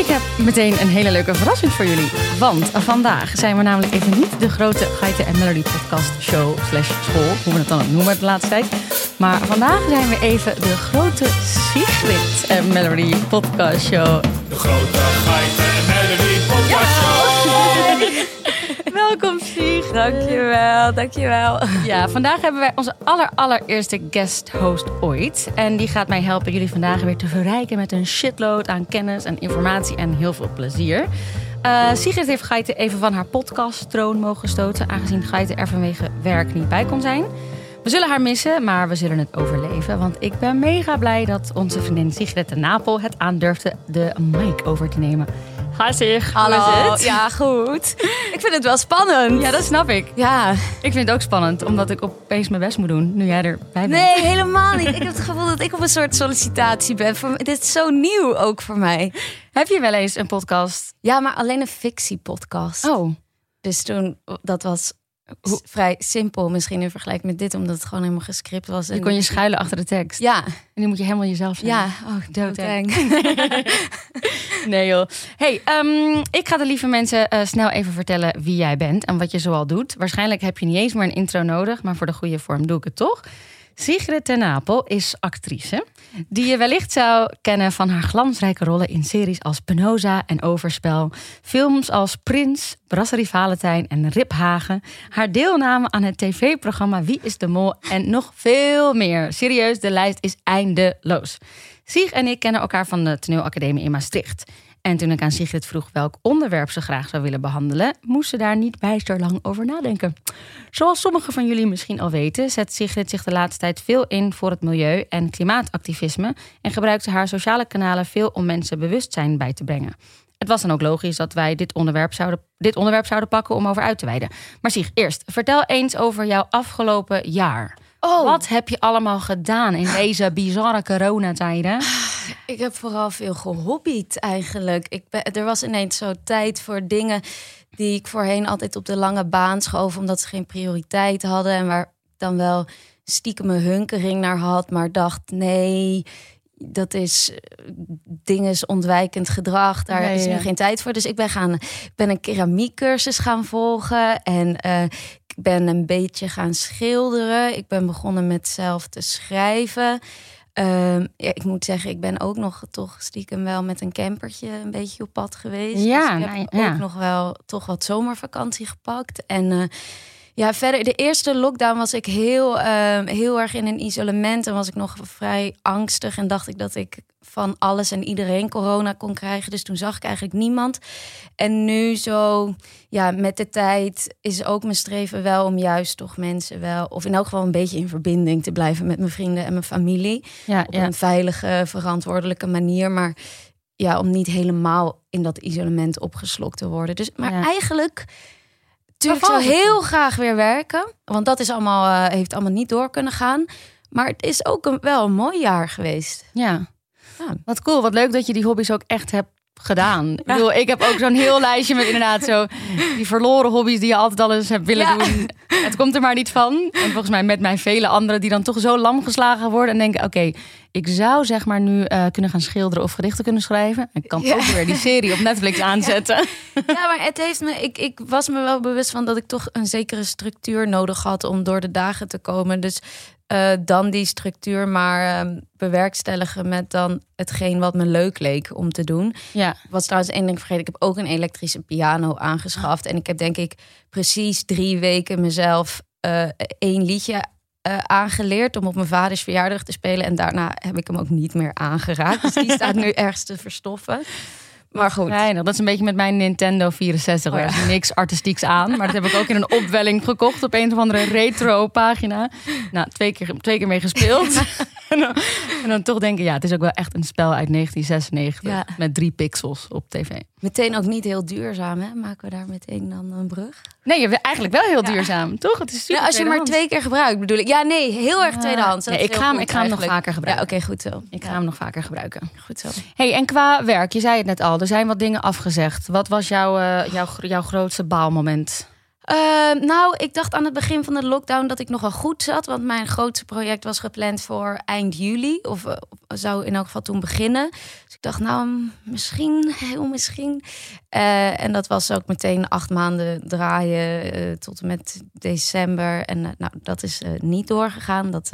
Ik heb meteen een hele leuke verrassing voor jullie. Want vandaag zijn we namelijk even niet de grote Geiten en Melody podcast show slash school, hoe we het dan ook noemen de laatste tijd. Maar vandaag zijn we even de grote Sigrid en Melody podcast show. De grote Geiten en Melody podcast show. Dankjewel, dankjewel. Ja, vandaag hebben wij onze aller allereerste guest host ooit. En die gaat mij helpen jullie vandaag weer te verrijken met een shitload aan kennis en informatie en heel veel plezier. Eh Sigrid heeft Geiten even van haar podcasttroon mogen stoten, aangezien Geiten er vanwege werk niet bij kon zijn. We zullen haar missen, maar we zullen het overleven. Want ik ben mega blij dat onze vriendin Sigrid de Napel het aandurfde de mic over te nemen. Hoe is Hallo. Ja, goed. Ik vind het wel spannend. ja, dat snap ik. Ja. Ik vind het ook spannend, omdat ik opeens mijn best moet doen, nu jij erbij bent. Nee, helemaal niet. Ik heb het gevoel dat ik op een soort sollicitatie ben. Voor, dit is zo nieuw ook voor mij. Heb je wel eens een podcast? Ja, maar alleen een fictiepodcast. Oh, Dus toen, dat was vrij simpel misschien in vergelijking met dit. Omdat het gewoon helemaal gescript was. je En- kon je schuilen achter de tekst. Ja, En nu moet je helemaal jezelf zijn. ja. Oh, doodeng. Doodeng. Nee joh. Hey, ehm, ik ga de lieve mensen eh, snel even vertellen wie jij bent en wat je zoal doet. Waarschijnlijk heb je niet eens meer een intro nodig, maar voor de goede vorm doe ik het toch. Sigrid ten Napel is actrice, die je wellicht zou kennen van haar glansrijke rollen in series als Penosa en Overspel, films als Prins, Brasserie Valentijn en Riphagen, haar deelname aan het tv-programma Wie is de Mol en nog veel meer. Serieus, de lijst is eindeloos. Sieg en ik kennen elkaar van de toneelacademie in Maastricht. En toen ik aan Sigrid vroeg welk onderwerp ze graag zou willen behandelen, moest ze daar niet bijster lang over nadenken. Zoals sommigen van jullie misschien al weten, zet Sigrid zich de laatste tijd veel in voor het milieu- en klimaatactivisme en gebruikt haar sociale kanalen veel om mensen bewustzijn bij te brengen. Het was dan ook logisch dat wij dit onderwerp zouden, dit onderwerp zouden pakken om over uit te wijden. Maar Sieg, eerst, vertel eens over jouw afgelopen jaar. Oh. Wat heb je allemaal gedaan in deze bizarre coronatijden? Ik heb vooral veel gehobbied eigenlijk. Ik ben, er was ineens zo tijd voor dingen die ik voorheen altijd op de lange baan schoof, omdat ze geen prioriteit hadden en waar ik dan wel stiekem mijn hunkering naar had, maar dacht nee. Dat is eh, dinges ontwijkend gedrag. Daar is nu ja. geen tijd voor. Dus ik ben, gaan, ik ben een keramiekcursus gaan volgen. En eh, ben een beetje gaan schilderen. Ik ben begonnen met zelf te schrijven. Ehm, ja, ik moet zeggen, ik ben ook nog toch stiekem wel met een campertje een beetje op pad geweest. Ja, dus ik heb nou, ja. ook nog wel toch wat zomervakantie gepakt. En eh, ja, verder, de eerste lockdown was ik heel, ehm, heel erg in een isolement. En was ik nog vrij angstig en dacht ik dat ik van alles en iedereen corona kon krijgen. Dus toen zag ik eigenlijk niemand. En nu zo, ja, met de tijd is ook mijn streven wel om juist toch mensen wel, of in elk geval een beetje in verbinding te blijven met mijn vrienden en mijn familie. Ja, Op ja. een veilige, verantwoordelijke manier. Maar ja, om niet helemaal in dat isolement opgeslokt te worden. Dus, maar Ja. eigenlijk. Natuurlijk zou heel graag weer werken. Want dat is allemaal, eh, heeft allemaal niet door kunnen gaan. Maar het is ook een, wel een mooi jaar geweest. Ja. Ja. Wat cool, wat leuk dat je die hobby's ook echt hebt gedaan. Ik bedoel, ik heb ook zo'n heel lijstje met inderdaad zo die verloren hobby's die je altijd al eens hebt willen Ja. doen. Het komt er maar niet van. En volgens mij met mij vele anderen die dan toch zo lam geslagen worden en denken: oké, ik zou zeg maar nu eh, kunnen gaan schilderen of gedichten kunnen schrijven. En ik kan Ja. ook weer die serie op Netflix aanzetten. Ja, maar het heeft me. Ik, ik was me wel bewust van dat ik toch een zekere structuur nodig had om door de dagen te komen. Dus eh, dan die structuur maar eh, bewerkstelligen met dan hetgeen wat me leuk leek om te doen. Ja, was trouwens één ding vergeten. Ik heb ook een elektrische piano aangeschaft. En ik heb denk ik precies drie weken mezelf eh, één liedje eh, aangeleerd om op mijn vaders verjaardag te spelen. En daarna heb ik hem ook niet meer aangeraakt. Dus die staat nu ergens te verstoffen. Maar goed. Weinig. Dat is een beetje met mijn Nintendo 64. Oh ja. Er is niks artistieks aan. Maar dat heb ik ook in een opwelling gekocht op een of andere retro pagina. Nou, twee keer, twee keer mee gespeeld. en, dan, en dan toch denken, ja, het is ook wel echt een spel uit 1996. Ja. Met drie pixels op tv. Meteen ook niet heel duurzaam, hè? Maken we daar meteen dan een brug? Nee, je bent eigenlijk wel heel duurzaam, toch? Het is super Ja, als je maar twee keer gebruikt, bedoel ik. Ja, nee, heel erg tweedehands. Nee, ik ga hem- ik ga hem nog vaker gebruiken. Ja, oké, goed zo. Ik ga hem nog vaker gebruiken. goed zo. Hey, en qua werk, je zei het net al, er zijn wat dingen afgezegd. Wat was jouw, eh, jouw, jouw grootste baalmoment? Eh, nou, ik dacht aan het begin van de lockdown dat ik nogal goed zat. Want mijn grootste project was gepland voor eind juli. Of eh, zou in elk geval toen beginnen. Dus ik dacht, nou, misschien, heel misschien. Eh, en dat was ook meteen acht maanden draaien eh, tot en met december. En nou, dat is niet doorgegaan. Dat,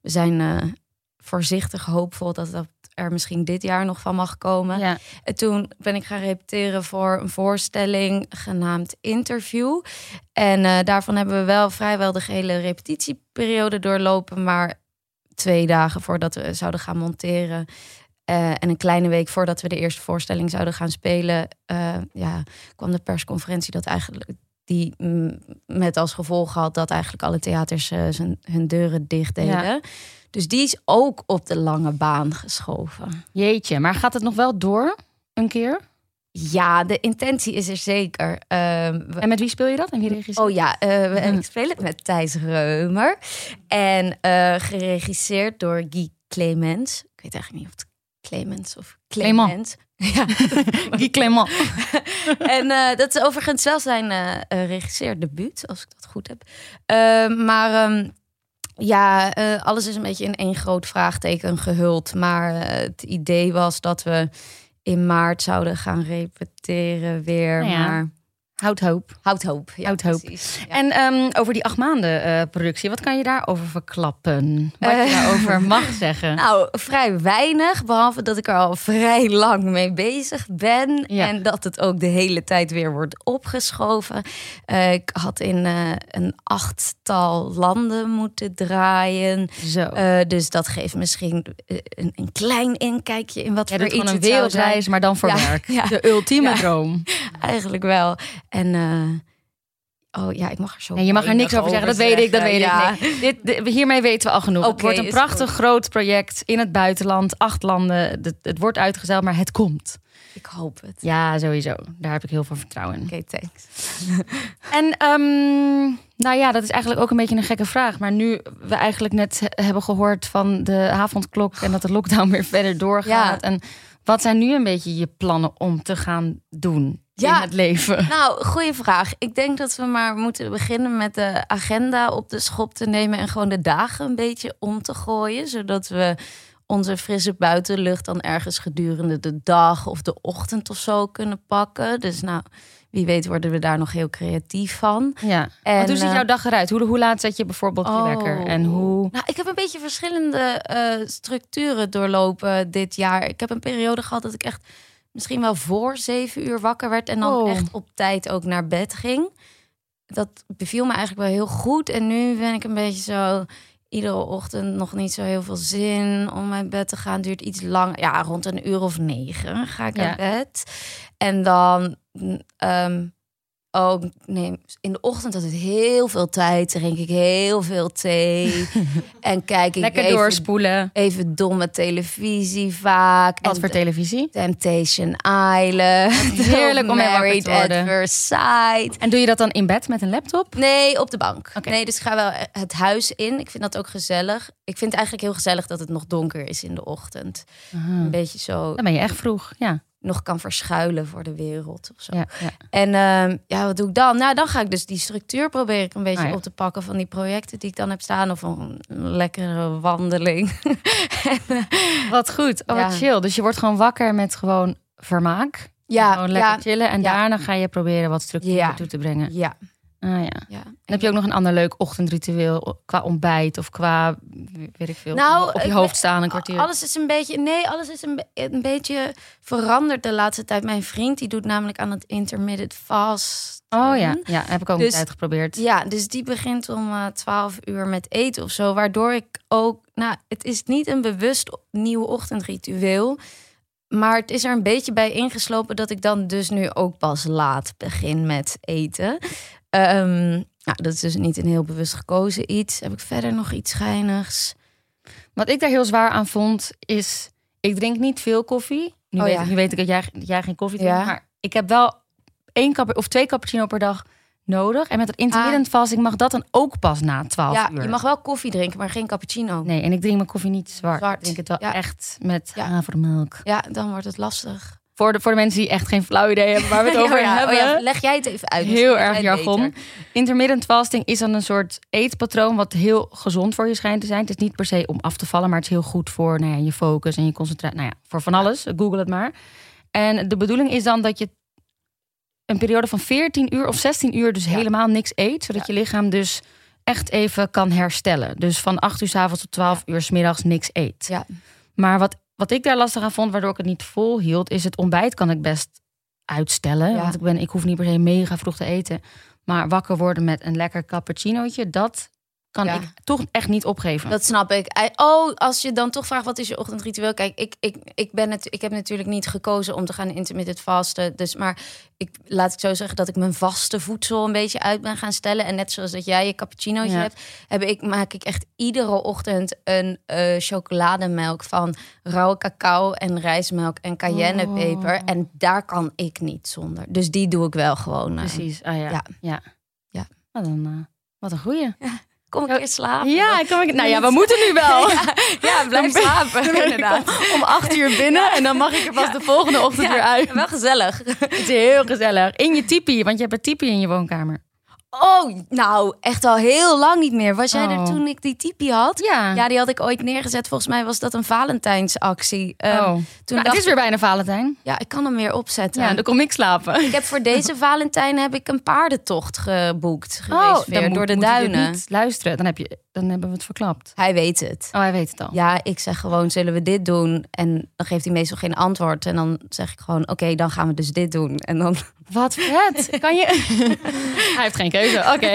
we zijn voorzichtig hoopvol dat dat er misschien dit jaar nog van mag komen. Ja. En toen ben ik gaan repeteren voor een voorstelling genaamd Interview. En eh, daarvan hebben we wel vrijwel de gehele repetitieperiode doorlopen. Maar twee dagen voordat we zouden gaan monteren. eh, en een kleine week voordat we de eerste voorstelling zouden gaan spelen, eh, ja, kwam de persconferentie dat eigenlijk die mm, met als gevolg had dat eigenlijk alle theaters hun deuren dicht deden. Ja. Dus die is ook op de lange baan geschoven. Jeetje, maar gaat het nog wel door een keer? Ja, de intentie is er zeker. Ehm, En met wie speel je dat? En wie regisseert? Oh ja, we, ik speel het met Thijs Reumer. En eh, geregisseerd door Guy Clemens. Ik weet eigenlijk niet of het Clemens of. Clement. Ja. Guy Clément. en eh, dat is overigens wel zijn eh, regisseerdebuut, als ik dat goed heb. Ehm, maar ehm, ja, eh, alles is een beetje in één groot vraagteken gehuld. Maar eh, het idee was dat we in maart zouden gaan repeteren weer. Nou ja. Maar Houd hoop. houd hoop. Ja, Houd hoop. precies. Ja. En ehm, over die acht maanden eh, productie, wat kan je daarover verklappen? Wat je Eh. daarover mag zeggen? Nou, vrij weinig. Behalve dat ik er al vrij lang mee bezig ben. Ja. En dat het ook de hele tijd weer wordt opgeschoven. Eh, ik had in een achttal landen moeten draaien. Zo. Dus dat geeft misschien een, een klein inkijkje in wat Jij voor iets een wereldreis, maar dan voor Ja, werk. ja. De ultieme Ja. droom. Eigenlijk wel. En eh, oh ja, ik mag er zo. Nee, je mag er niks over zeggen, dat weet ik, dat weet Ja. ik. Nee. Dit, dit- hiermee weten we al genoeg. het Oké, wordt een prachtig groot project in het buitenland. Acht landen. Het, het wordt uitgezeild, maar het komt. Ik hoop het. Ja, sowieso. Daar heb ik heel veel vertrouwen in. Oké, thanks. En ehm, nou ja, dat is eigenlijk ook een beetje een gekke vraag. Maar nu we eigenlijk net he- hebben gehoord van de avondklok en dat de lockdown weer verder doorgaat. Ja. En wat zijn nu een beetje je plannen om te gaan doen in Ja. het leven? Nou, goede vraag. Ik denk dat we maar moeten beginnen met de agenda op de schop te nemen en gewoon de dagen een beetje om te gooien, zodat we onze frisse buitenlucht dan ergens gedurende de dag of de ochtend of zo kunnen pakken. Dus nou, wie weet worden we daar nog heel creatief van. Ja. En, Want hoe ziet eh, jouw dag eruit? Hoe, hoe laat zet je bijvoorbeeld je Oh. wekker? En hoe... Nou, ik heb een beetje verschillende eh, structuren doorlopen dit jaar. Ik heb een periode gehad dat ik echt misschien wel voor zeven uur wakker werd en dan Oh. echt op tijd ook naar bed ging. Dat beviel me eigenlijk wel heel goed. En nu ben ik een beetje zo iedere ochtend nog niet zo heel veel zin om naar bed te gaan. Duurt iets lang. Ja, rond een uur of negen ga ik Ja. naar bed. En dan mm, ehm, ook nee, in de ochtend had het heel veel tijd. Drink ik heel veel thee en kijk ik Lekker even, doorspoelen. even domme televisie vaak. Wat En voor televisie? Temptation Island. Heerlijk om Married te worden. at First Sight. En doe je dat dan in bed met een laptop? Nee, op de bank. Oké. Nee, dus ik ga wel het huis in. Ik vind dat ook gezellig. Ik vind het eigenlijk heel gezellig dat het nog donker is in de ochtend. Een beetje zo Dan ben je echt vroeg. Ja. Nog kan verschuilen voor de wereld of zo. ja, ja. En ehm, ja, wat doe ik dan? Nou, dan ga ik dus die structuur proberen ik een beetje Ah, ja. op te pakken van die projecten die ik dan heb staan. Of een lekkere wandeling. Wat goed. Oh, wat chill. Dus je wordt gewoon wakker met gewoon vermaak. ja, gewoon lekker ja, chillen. En daarna ga je proberen wat structuur toe te brengen. ja, Ah, ja. ja. Dan heb je ook nog een ander leuk ochtendritueel qua ontbijt of qua, weet ik veel, Nou, op je hoofd staan een kwartier. Alles is een beetje, nee, alles is een, be- een beetje veranderd de laatste tijd. Mijn vriend die doet namelijk aan het intermittent fast. Oh ja, ja, heb ik ook een Dus- tijd geprobeerd. Ja, dus die begint om eh 12 uur met eten of zo. Waardoor ik ook, nou, het is niet een bewust nieuw ochtendritueel. Maar het is er een beetje bij ingeslopen dat ik dan dus nu ook pas laat begin met eten. Ehm, nou, dat is dus niet een heel bewust gekozen iets. Heb ik verder nog iets schijnigs? Wat ik daar heel zwaar aan vond, is... Ik drink niet veel koffie. Nu, Oh weet, ja. nu weet ik dat jij, dat jij geen koffie drinkt. Ja. Maar ik heb wel één of twee cappuccino per dag nodig. En met het intermittent fasting mag dat dan ook pas na 12 ja, uur. je mag wel koffie drinken, maar geen cappuccino. Nee, en ik drink mijn koffie niet zwart. Zwart. Ik drink het wel Ja. echt met Ja. havermelk. Ja, dan wordt het lastig. Voor de, voor de mensen die echt geen flauw idee hebben waar we het over Oh ja, hebben. oh ja, leg jij het even uit. Heel erg jargon. beter. Intermittent fasting is dan een soort eetpatroon wat heel gezond voor je schijnt te zijn. Het is niet per se om af te vallen, maar het is heel goed voor nou ja, je focus en je concentratie. Nou ja, voor van alles. Google het maar. En de bedoeling is dan dat je een periode van 14 uur of 16 uur dus Ja. helemaal niks eet, zodat je lichaam dus echt even kan herstellen. Dus van 8 uur s avonds tot 12 uur s middags niks eet. Ja. Maar wat, wat ik daar lastig aan vond, waardoor ik het niet vol hield, is het ontbijt kan ik best uitstellen. Ja. Want ik, ben, ik hoef niet per se mega vroeg te eten. Maar wakker worden met een lekker cappuccinootje, dat kan Ja. ik toch echt niet opgeven. Dat snap ik. Oh, als je dan toch vraagt wat is je ochtendritueel? Kijk, ik, ik, ik, ben het, ik heb natuurlijk niet gekozen om te gaan intermittent vasten. Dus, maar ik laat ik zo zeggen dat ik mijn vaste voedsel een beetje uit ben gaan stellen. En net zoals dat jij je cappuccinootje Ja. hebt, heb ik, maak ik echt iedere ochtend een eh, chocolademelk van rauwe cacao en rijstmelk en cayennepeper. Oh. En daar kan ik niet zonder. Dus die doe ik wel gewoon. eh. Precies. Ah, ja. Ja. Ja. Ja. Wat een, eh, wat een goeie. Kom ik weer slapen? Ja, kom ik, nou ja, we moeten nu wel. Ja, blijf Dan ben- slapen. Ben Inderdaad. om, om acht uur binnen en dan mag ik er pas de volgende ochtend Ja, weer uit. Wel gezellig. Het is heel gezellig. In je tipi, want je hebt een tipi in je woonkamer. Oh, nou, echt al heel lang niet meer. Was jij er Oh. toen ik die tipi had? Ja. Ja, die had ik ooit neergezet. Volgens mij was dat een Valentijnsactie. Ehm, oh. toen Nou, dacht het is weer bijna Valentijn. Ja, ik kan hem weer opzetten. Ja, dan kom ik slapen. Ik heb voor deze Valentijn heb ik een paardentocht geboekt. Oh, Geweest dan weer, moet- door de duinen. Niet luisteren, dan, heb je, dan hebben we het verklapt. Hij weet het. Oh, hij weet het al. Ja, ik zeg gewoon, zullen we dit doen? En dan geeft hij meestal geen antwoord. En dan zeg ik gewoon, oké, dan gaan we dus dit doen. En dan, Wat vet. Kan je... hij heeft geen Oké,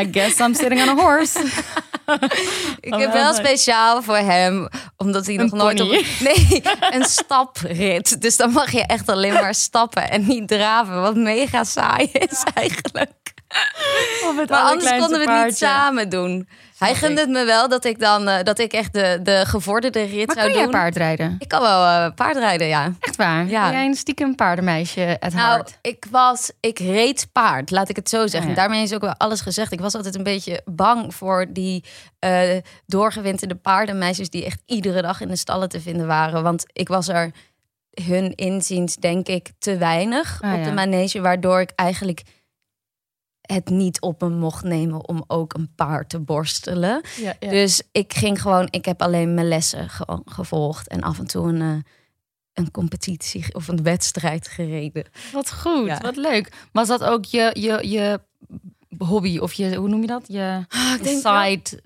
I guess I'm sitting on a horse. ik Oh, heb wel wel speciaal voor hem, omdat hij nog nooit op... Nee, een staprit. Dus dan mag je echt alleen maar stappen en niet draven. Wat mega saai is eigenlijk. Maar anders konden we het niet samen doen. Hij gunde het me wel dat ik dan eh, dat ik echt de, de gevorderde rit Maar zou kan jij doen. paardrijden? Ik kan wel eh, paardrijden, ja. Echt waar? Ja. Ben jij een stiekem paardenmeisje at Nou, ik was, ik reed paard, laat ik het zo zeggen. Oh ja. Daarmee is ook wel alles gezegd. Ik was altijd een beetje bang voor die eh, doorgewinterde paardenmeisjes die echt iedere dag in de stallen te vinden waren. Want ik was er hun inziens, denk ik, te weinig Ah, op de manege, waardoor ik eigenlijk het niet op me mocht nemen om ook een paard te borstelen. Ja, ja. Dus ik ging gewoon, ik heb alleen mijn lessen gewoon gevolgd en af en toe een, eh, een competitie of een wedstrijd gereden. Wat goed, Ja. wat leuk. Was dat ook je, je, je hobby of je, hoe noem je dat? Je Ah, side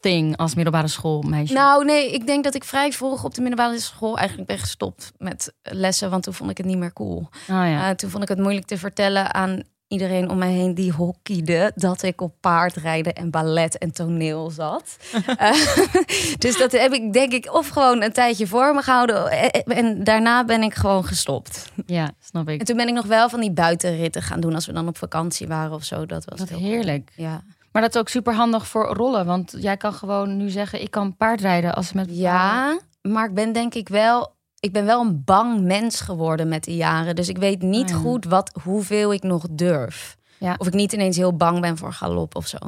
thing als middelbare schoolmeisje? Nou, nee, ik denk dat ik vrij vroeg op de middelbare school eigenlijk ben gestopt met lessen, want toen vond ik het niet meer cool. oh, ja. Eh, toen vond ik het moeilijk te vertellen aan iedereen om mij heen die hockeyde dat ik op paardrijden en ballet en toneel zat. Eh, dus dat heb ik denk ik of gewoon een tijdje voor me gehouden eh, en daarna ben ik gewoon gestopt. ja, snap ik. En toen ben ik nog wel van die buitenritten gaan doen als we dan op vakantie waren of zo. Dat was heel heerlijk. cool. Ja. Maar dat is ook super handig voor rollen. Want jij kan gewoon nu zeggen, ik kan paardrijden als met Ja, maar ik ben denk ik wel. Ik ben wel een bang mens geworden met de jaren. Dus ik weet niet ja. goed wat, hoeveel ik nog durf. Ja. Of ik niet ineens heel bang ben voor galop of zo.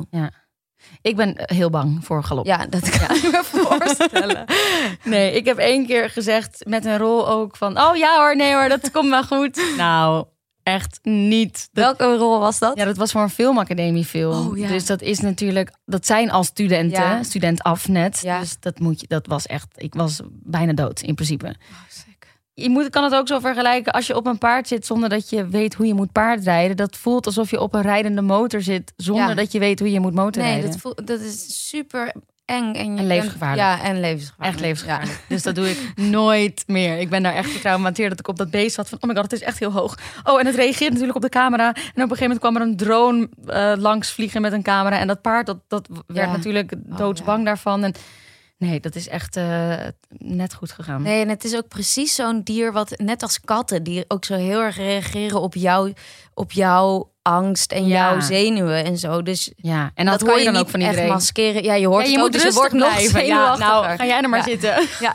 Ik ben heel bang voor galop. Ja, dat kan ik me voorstellen. Nee, ik heb één keer gezegd met een rol ook van... Oh ja hoor, nee hoor, dat komt wel goed. Nou, echt niet. Dat, Welke rol was dat? ja, dat was voor een filmacademiefilm. Oh, ja. Dus dat is natuurlijk... Dat zijn al studenten, Ja. student af net. Ja. Dus dat, moet je, dat was echt... Ik was bijna dood in principe. Oh, Je moet, kan het ook zo vergelijken als je op een paard zit zonder dat je weet hoe je moet paardrijden. Dat voelt alsof je op een rijdende motor zit zonder Ja. dat je weet hoe je moet Nee, motorrijden. dat, voel- dat is super eng. En, je En levensgevaarlijk. Ja, en levensgevaarlijk. Echt levensgevaarlijk. Dus dat doe ik nooit meer. Ik ben daar echt getraumateerd dat ik op dat beest zat van... oh my god, het is echt heel hoog. Oh, en het reageert natuurlijk op de camera. En op een gegeven moment kwam er een drone eh, langs vliegen met een camera. En dat paard, dat, dat werd Ja. natuurlijk doodsbang daarvan. En nee, dat is echt eh, net goed gegaan. Nee, en het is ook precies zo'n dier wat, net als katten, die ook zo heel erg reageren op, jou, op jouw angst en Ja. jouw zenuwen en zo. Dus Ja, en dat, dat hoor kan je dan niet ook van echt iedereen. maskeren. Ja, je hoort Ja, je het ook, moet dus je rustig wordt nog blijven. Ja, nou, ga jij er maar zitten. Ja.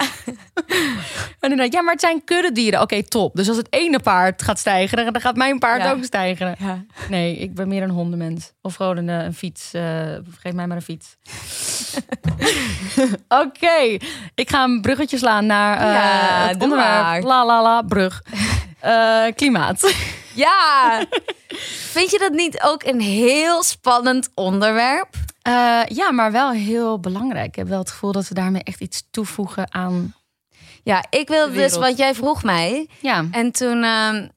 En dan ja, maar het zijn kuddedieren. Oké, top. Dus als het ene paard gaat stijgen, dan gaat mijn paard ook stijgen. Ja. Nee, ik ben meer een hondenmens. Of gewoon een, eh, fiets. eh, geef mij maar een fiets. Oké, ik ga een bruggetje slaan naar Ja, het onderwerp. maar. La la la, brug. Klimaat. Ja! Vind je dat niet ook een heel spannend onderwerp? Eh, ja, maar wel heel belangrijk. Ik heb wel het gevoel dat we daarmee echt iets toevoegen aan. Ja, ik wil dus, want jij vroeg mij. Ja, En toen, ehm,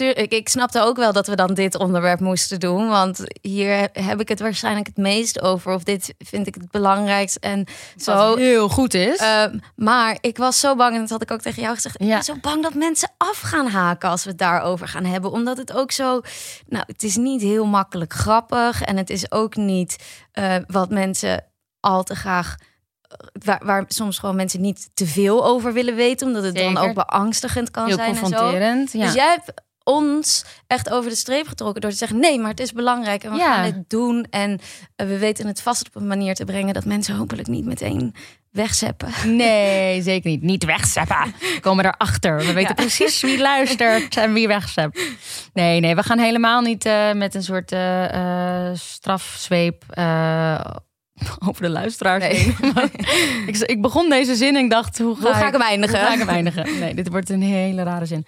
ik, ik snapte ook wel dat we dan dit onderwerp moesten doen. Want hier heb- ik het waarschijnlijk het meest over. Of dit vind ik het belangrijkst. En zo. wat heel goed is. Ehm, maar ik was zo bang, en dat had ik ook tegen jou gezegd. Ik Ja. ben zo bang dat mensen af gaan haken als we het daarover gaan hebben. Omdat het ook zo. Nou, het is niet heel makkelijk grappig. En het is ook niet eh, wat mensen al te graag. eh, Waar, waar soms gewoon mensen niet te veel over willen weten, omdat het dan ook beangstigend kan heel zijn. En zo. confronterend. Ja. Dus jij hebt ons echt over de streep getrokken door te zeggen: nee, maar het is belangrijk en we Ja. gaan het doen. En eh, we weten het vast op een manier te brengen dat mensen hopelijk niet meteen wegzeppen. Nee, zeker niet. Niet wegzeppen. We komen erachter. We weten Ja. precies wie luistert en wie wegzept. Nee, nee, we gaan helemaal niet eh, met een soort eh, strafzweep over de luisteraars Nee. heen. ik, ik begon deze zin en ik dacht, hoe ga, Hoe ga ik hem eindigen? Hoe ga ik hem eindigen? Nee, dit wordt een hele rare zin.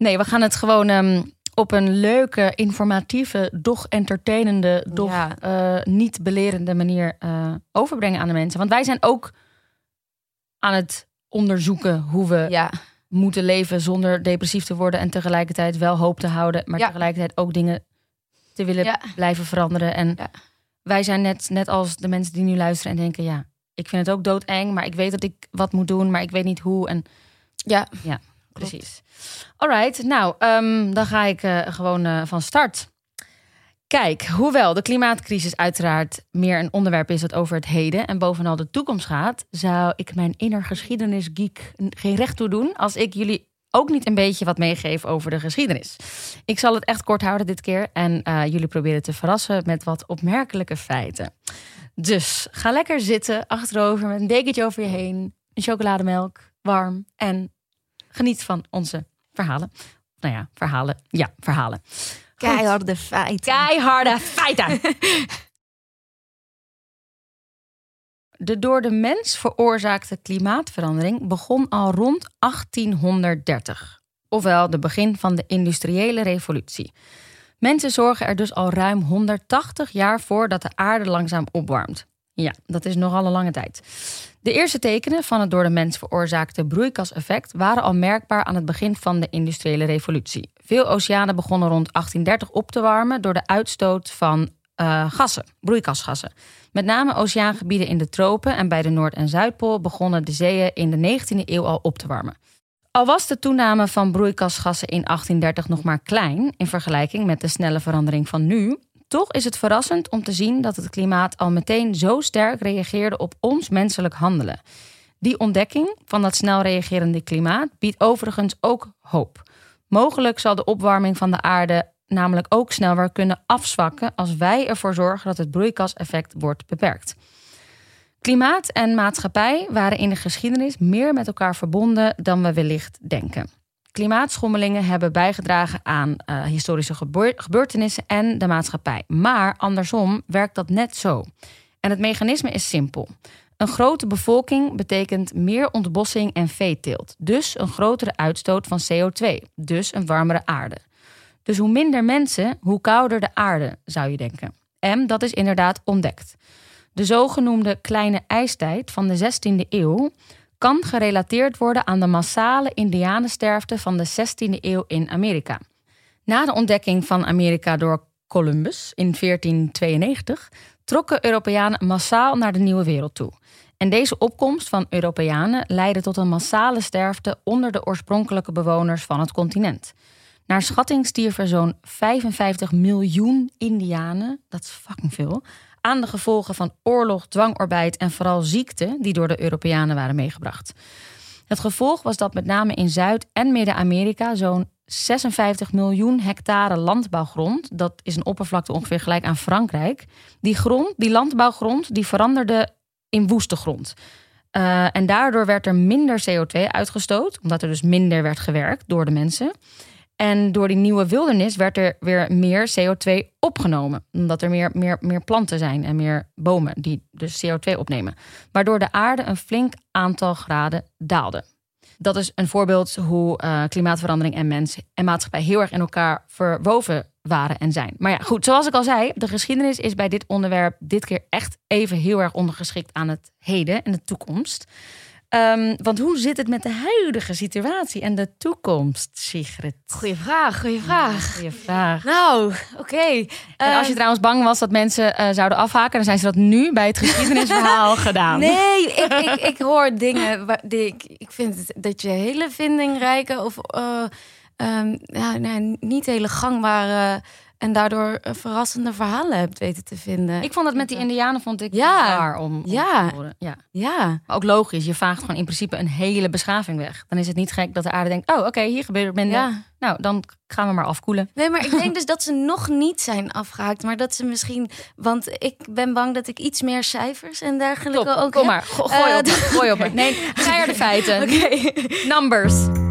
Nee, we gaan het gewoon ehm, op een leuke, informatieve, doch entertainende, doch Ja. eh, niet belerende manier eh, overbrengen aan de mensen. Want wij zijn ook aan het onderzoeken hoe we Ja, moeten leven zonder depressief te worden en tegelijkertijd wel hoop te houden, maar Ja. tegelijkertijd ook dingen te willen Ja. blijven veranderen. En Ja. wij zijn net, net als de mensen die nu luisteren en denken, ja, ik vind het ook doodeng, maar ik weet dat ik wat moet doen, maar ik weet niet hoe. En ja. Precies. Alright, nou, ehm, dan ga ik eh, gewoon eh, van start. Kijk, hoewel de klimaatcrisis uiteraard meer een onderwerp is dat over het heden en bovenal de toekomst gaat, zou ik mijn inner geschiedenisgeek geen recht toe doen als ik jullie ook niet een beetje wat meegeef over de geschiedenis. Ik zal het echt kort houden dit keer en eh, jullie proberen te verrassen met wat opmerkelijke feiten. Dus ga lekker zitten, achterover met een dekentje over je heen, een chocolademelk, warm en geniet van onze verhalen. Nou ja, verhalen. Ja, verhalen. Keiharde feiten. Keiharde feiten. De door de mens veroorzaakte klimaatverandering begon al rond 1830. Ofwel de begin van de industriële revolutie. Mensen zorgen er dus al ruim 180 jaar voor dat de aarde langzaam opwarmt. Ja, dat is nogal een lange tijd. De eerste tekenen van het door de mens veroorzaakte broeikaseffect waren al merkbaar aan het begin van de industriële revolutie. Veel oceanen begonnen rond 1830 op te warmen door de uitstoot van eh, gassen, broeikasgassen. Met name oceaangebieden in de tropen en bij de Noord- en Zuidpool begonnen de zeeën in de 19e eeuw al op te warmen. Al was de toename van broeikasgassen in 1830 nog maar klein in vergelijking met de snelle verandering van nu, toch is het verrassend om te zien dat het klimaat al meteen zo sterk reageerde op ons menselijk handelen. Die ontdekking van dat snel reagerende klimaat biedt overigens ook hoop. Mogelijk zal de opwarming van de aarde namelijk ook snel weer kunnen afzwakken als wij ervoor zorgen dat het broeikaseffect wordt beperkt. Klimaat en maatschappij waren in de geschiedenis meer met elkaar verbonden dan we wellicht denken. Klimaatschommelingen hebben bijgedragen aan eh, historische gebeur- gebeurtenissen en de maatschappij. Maar andersom werkt dat net zo. En het mechanisme is simpel. Een grote bevolking betekent meer ontbossing en veeteelt. Dus een grotere uitstoot van CO2. Dus een warmere aarde. Dus hoe minder mensen, hoe kouder de aarde, zou je denken. En dat is inderdaad ontdekt. De zogenoemde kleine ijstijd van de 16e eeuw kan gerelateerd worden aan de massale indianensterfte van de 16e eeuw in Amerika. Na de ontdekking van Amerika door Columbus in 1492 trokken Europeanen massaal naar de nieuwe wereld toe. En deze opkomst van Europeanen leidde tot een massale sterfte onder de oorspronkelijke bewoners van het continent. Naar schatting stierven zo'n 55 miljoen Indianen, dat is fucking veel, aan de gevolgen van oorlog, dwangarbeid en vooral ziekte die door de Europeanen waren meegebracht. Het gevolg was dat met name in Zuid- en Midden-Amerika zo'n 56 miljoen hectare landbouwgrond, dat is een oppervlakte ongeveer gelijk aan Frankrijk, die grond, die landbouwgrond, die veranderde in woeste grond. Uh, en daardoor werd er minder CO2 uitgestoot, omdat er dus minder werd gewerkt door de mensen. En door die nieuwe wildernis werd er weer meer CO2 opgenomen. Omdat er meer, meer, meer planten zijn en meer bomen die dus CO2 opnemen. Waardoor de aarde een flink aantal graden daalde. Dat is een voorbeeld hoe eh, klimaatverandering en mens en maatschappij heel erg in elkaar verwoven waren en zijn. Maar ja, goed, zoals ik al zei, de geschiedenis is bij dit onderwerp dit keer echt even heel erg ondergeschikt aan het heden en de toekomst. Ehm, want hoe zit het met de huidige situatie en de toekomst, Sigrid? Goeie vraag, goeie vraag. Goeie vraag. Nou, oké. En als je Ehm, trouwens bang was dat mensen eh, zouden afhaken, dan zijn ze dat nu bij het geschiedenisverhaal gedaan. Nee, ik, ik, ik hoor dingen waar, die ik, ik vind dat je hele vindingrijke of eh, ehm, ja, nee, niet hele gangbare en daardoor eh, verrassende verhalen hebt weten te vinden. Ik vond dat met die Indianen vond ik Ja. raar om, om Ja. te horen. Ja. ja, Maar ook logisch, je vaagt gewoon in principe een hele beschaving weg. Dan is het niet gek dat de aarde denkt, oh oké, hier gebeurt het minder. ja. Nou, dan gaan we maar afkoelen. Nee, maar ik denk dus dat ze nog niet zijn afgehaakt, maar dat ze misschien, want ik ben bang dat ik iets meer cijfers en dergelijke Top, ook kom heb. maar, go- gooi Eh, op gooi op. Nee, de feiten. Oké. Numbers.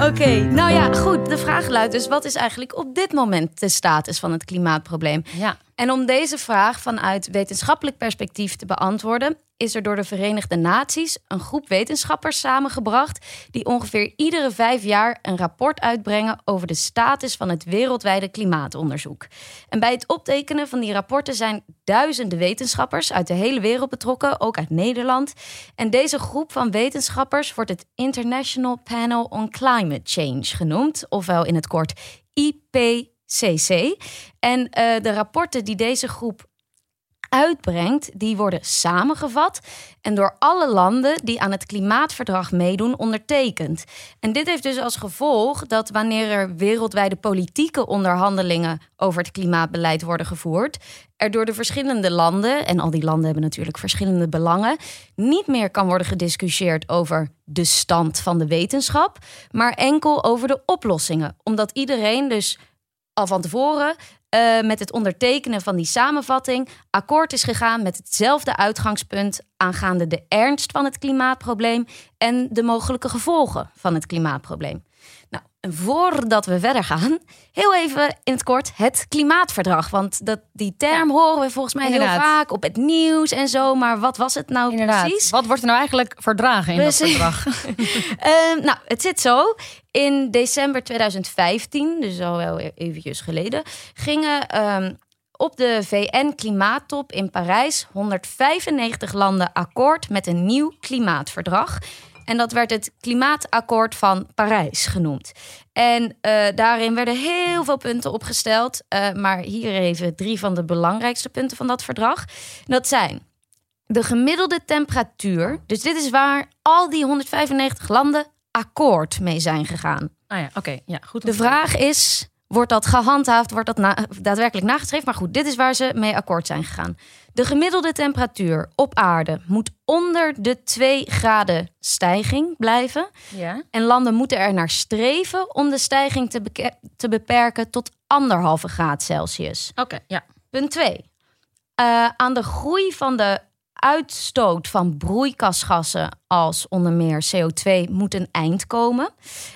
Oké, nou ja, goed. De vraag luidt dus: wat is eigenlijk op dit moment de status van het klimaatprobleem? Ja. En om deze vraag vanuit wetenschappelijk perspectief te beantwoorden, is er door de Verenigde Naties een groep wetenschappers samengebracht die ongeveer iedere vijf jaar een rapport uitbrengen over de status van het wereldwijde klimaatonderzoek. En bij het optekenen van die rapporten zijn duizenden wetenschappers uit de hele wereld betrokken, ook uit Nederland. En deze groep van wetenschappers wordt het International Panel on Climate Change genoemd, ofwel in het kort IPCC. En eh, de rapporten die deze groep uitbrengt, die worden samengevat en door alle landen die aan het klimaatverdrag meedoen ondertekend. En dit heeft dus als gevolg dat wanneer er wereldwijde politieke onderhandelingen over het klimaatbeleid worden gevoerd, er door de verschillende landen, en al die landen hebben natuurlijk verschillende belangen, niet meer kan worden gediscussieerd over de stand van de wetenschap, maar enkel over de oplossingen. Omdat iedereen dus al van tevoren eh, met het ondertekenen van die samenvatting akkoord is gegaan met hetzelfde uitgangspunt aangaande de ernst van het klimaatprobleem en de mogelijke gevolgen van het klimaatprobleem. Nou, en voordat we verder gaan, heel even in het kort het klimaatverdrag. Want dat, die term horen we volgens mij Inderdaad. heel vaak op het nieuws en zo. Maar wat was het nou Inderdaad. precies? Wat wordt er nou eigenlijk verdragen in dat Precies. verdrag? Ehm, nou, het zit zo. In december 2015, dus al wel e- eventjes geleden, gingen ehm, op de VN-klimaattop in Parijs 195 landen akkoord met een nieuw klimaatverdrag. En dat werd het Klimaatakkoord van Parijs genoemd. En eh, daarin werden heel veel punten opgesteld. eh, maar hier even drie van de belangrijkste punten van dat verdrag. Dat zijn de gemiddelde temperatuur. Dus dit is waar al die 195 landen akkoord mee zijn gegaan. Ah ja, oké. Ja, goed. De vraag is: wordt dat gehandhaafd? Wordt dat na- daadwerkelijk nagestreefd? Maar goed, dit is waar ze mee akkoord zijn gegaan. De gemiddelde temperatuur op aarde moet onder de 2 graden stijging blijven. Ja. En landen moeten er naar streven om de stijging te, te beperken tot anderhalve graad Celsius. Oké, ja. Punt 2. aan de groei van de uitstoot van broeikasgassen als onder meer CO2 moet een eind komen.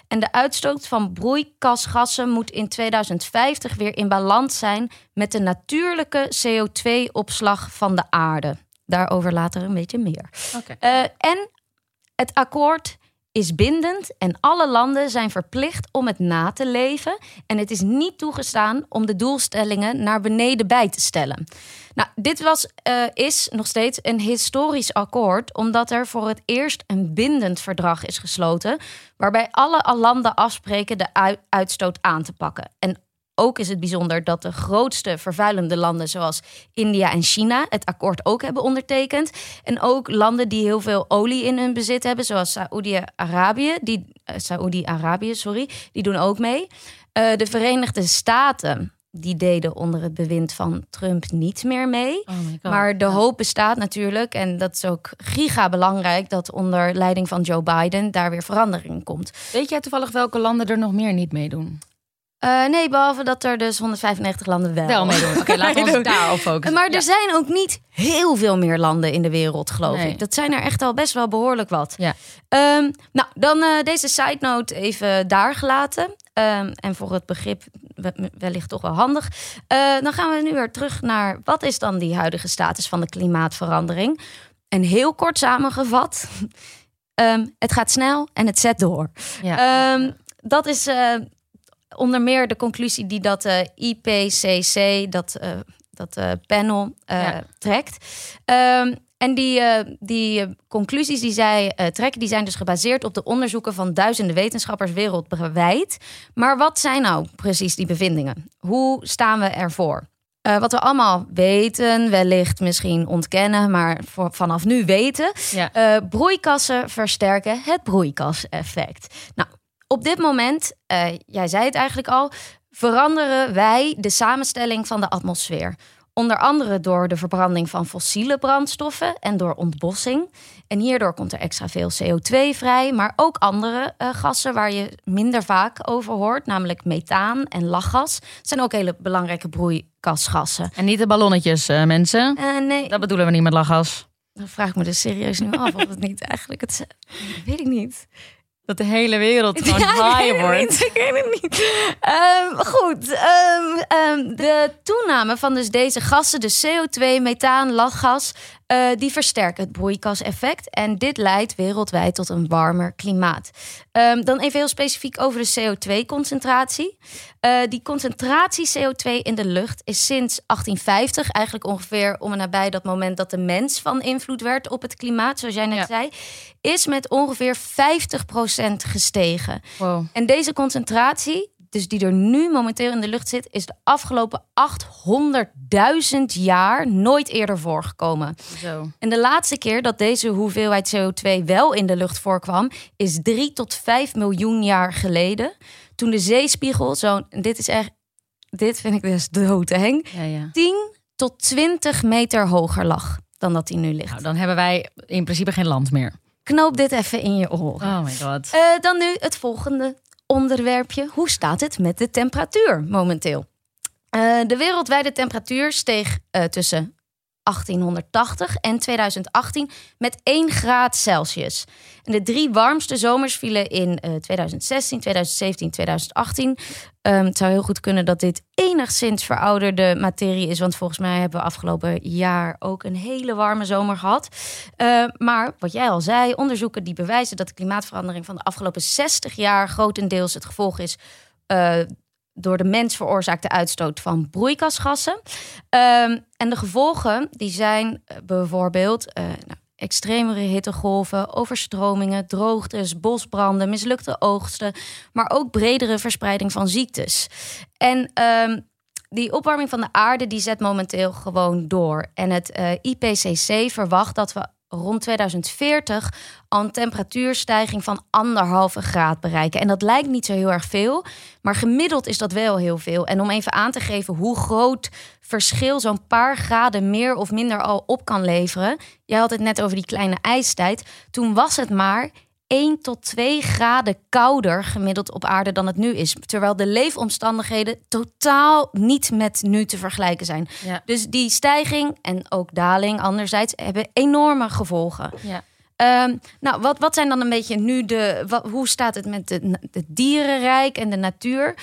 En de uitstoot van broeikasgassen moet in 2050 weer in balans zijn met de natuurlijke CO2-opslag van de aarde. Daarover later een beetje meer. Eh, en het akkoord is bindend en alle landen zijn verplicht om het na te leven. En het is niet toegestaan om de doelstellingen naar beneden bij te stellen. Nou, dit was, eh, is nog steeds een historisch akkoord, omdat er voor het eerst een bindend verdrag is gesloten, waarbij alle landen afspreken de ui- uitstoot aan te pakken. En ook is het bijzonder dat de grootste vervuilende landen, zoals India en China, het akkoord ook hebben ondertekend. En ook landen die heel veel olie in hun bezit hebben, zoals Saoedi-Arabië, die eh, Saoedi-Arabië, sorry, die doen ook mee. Eh, de Verenigde Staten, die deden onder het bewind van Trump niet meer mee. Oh. Maar de hoop bestaat natuurlijk, en dat is ook giga belangrijk, dat onder leiding van Joe Biden daar weer verandering komt. Weet jij toevallig welke landen er nog meer niet meedoen? Eh, nee, behalve dat er dus 195 landen wel, Wel meedoen. Oké, laten we ons daarop focussen. Maar er Ja. zijn ook niet heel veel meer landen in de wereld, geloof Nee. ik. Dat zijn er echt al best wel behoorlijk wat. Ja. Ehm, nou, dan eh, deze side note even daar gelaten. Ehm, en voor het begrip we- wellicht toch wel handig. Eh, dan gaan we nu weer terug naar wat is dan die huidige status van de klimaatverandering. En heel kort samengevat. Ehm, het gaat snel en het zet door. Ja. Dat is eh, onder meer de conclusie die dat eh, IPCC, dat, eh, dat eh, panel, Ja. trekt. Ehm, en die, die conclusies die zij trekken, die zijn dus gebaseerd op de onderzoeken van duizenden wetenschappers wereldwijd. Maar wat zijn nou precies die bevindingen? Hoe staan we ervoor? Wat we allemaal weten, wellicht misschien ontkennen, maar voor, vanaf nu weten, ja. broeikassen versterken het broeikaseffect. Nou, op dit moment, eh, jij zei het eigenlijk al, veranderen wij de samenstelling van de atmosfeer. Onder andere door de verbranding van fossiele brandstoffen en door ontbossing. En hierdoor komt er extra veel CO2 vrij, maar ook andere eh, gassen waar je minder vaak over hoort, namelijk methaan en lachgas. Zijn ook hele belangrijke broeikasgassen. En niet de ballonnetjes, eh, mensen. Nee, Dat bedoelen we niet met lachgas. dan vraag ik me dus serieus nu af of het niet eigenlijk het. Weet ik niet. Dat de hele wereld gewoon Ja, high wordt. niet, ik weet het niet. Ehm, goed, ehm, ehm, de toename van dus deze gassen, de CO2, methaan, lachgas, eh, die versterken het broeikaseffect. En dit leidt wereldwijd tot een warmer klimaat. Ehm, dan even heel specifiek over de CO2-concentratie. Eh, die concentratie CO2 in de lucht is sinds 1850, eigenlijk ongeveer om en nabij dat moment dat de mens van invloed werd op het klimaat, zoals jij net Ja. zei, is met ongeveer 50% gestegen. Wow. En deze concentratie, dus die er nu momenteel in de lucht zit, is de afgelopen 800.000 jaar nooit eerder voorgekomen. Zo. En de laatste keer dat deze hoeveelheid CO2 wel in de lucht voorkwam, is 3 tot 5 miljoen jaar geleden. Toen de zeespiegel zo'n, dit is echt, dit vind ik dus doodeng, Ja, ja. 10 tot 20 meter hoger lag dan dat hij nu ligt. Nou, dan hebben wij in principe geen land meer. Knoop dit even in je oren. Oh my god. Eh, dan nu het volgende onderwerpje. Hoe staat het met de temperatuur momenteel? Eh, de wereldwijde temperatuur steeg eh, tussen 1880 en 2018 met 1 graad Celsius. En de drie warmste zomers vielen in eh, 2016, 2017, 2018. Ehm, het zou heel goed kunnen dat dit enigszins verouderde materie is, want volgens mij hebben we afgelopen jaar ook een hele warme zomer gehad. Eh, maar wat jij al zei, onderzoeken die bewijzen dat de klimaatverandering van de afgelopen 60 jaar grotendeels het gevolg is eh, door de mens veroorzaakte uitstoot van broeikasgassen. Ehm, en de gevolgen die zijn eh, bijvoorbeeld eh, nou, extremere hittegolven, overstromingen, droogtes, bosbranden, mislukte oogsten, maar ook bredere verspreiding van ziektes. En ehm, die opwarming van de aarde die zet momenteel gewoon door. En het eh, IPCC verwacht dat we rond 2040 al een temperatuurstijging van anderhalve graad bereiken. En dat lijkt niet zo heel erg veel, maar gemiddeld is dat wel heel veel. En om even aan te geven hoe groot verschil zo'n paar graden meer of minder al op kan leveren. Jij had het net over die kleine ijstijd. Toen was het maar 1 tot 2 graden kouder gemiddeld op aarde dan het nu is. Terwijl de leefomstandigheden totaal niet met nu te vergelijken zijn. Ja. Dus die stijging en ook daling anderzijds hebben enorme gevolgen. Ja. Ehm, nou, wat, wat zijn dan een beetje nu de. Wat, hoe staat het met de, het dierenrijk en de natuur?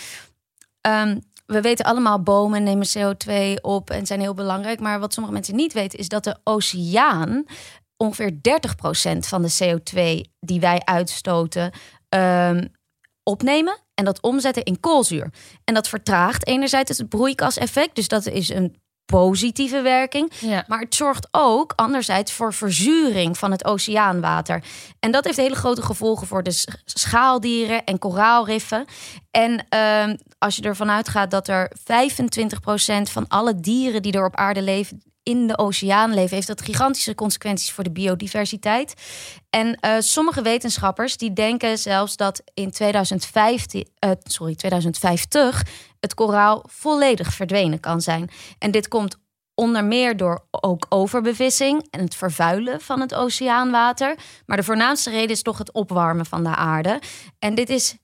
Ehm, we weten allemaal, bomen nemen CO2 op en zijn heel belangrijk. Maar wat sommige mensen niet weten, is dat de oceaan ongeveer 30% van de CO2 die wij uitstoten ehm, opnemen en dat omzetten in koolzuur. En dat vertraagt enerzijds het broeikaseffect, dus dat is een positieve werking. Ja. Maar het zorgt ook anderzijds voor verzuring van het oceaanwater. En dat heeft hele grote gevolgen voor de sch- schaaldieren en koraalriffen. En ehm, als je ervan uitgaat dat er 25% van alle dieren die er op aarde leven in de oceaan leven, heeft dat gigantische consequenties voor de biodiversiteit. En eh, sommige wetenschappers die denken zelfs dat in 2015, eh, sorry, 2050 het koraal volledig verdwenen kan zijn. En dit komt onder meer door ook overbevissing en het vervuilen van het oceaanwater. Maar de voornaamste reden is toch het opwarmen van de aarde. En dit is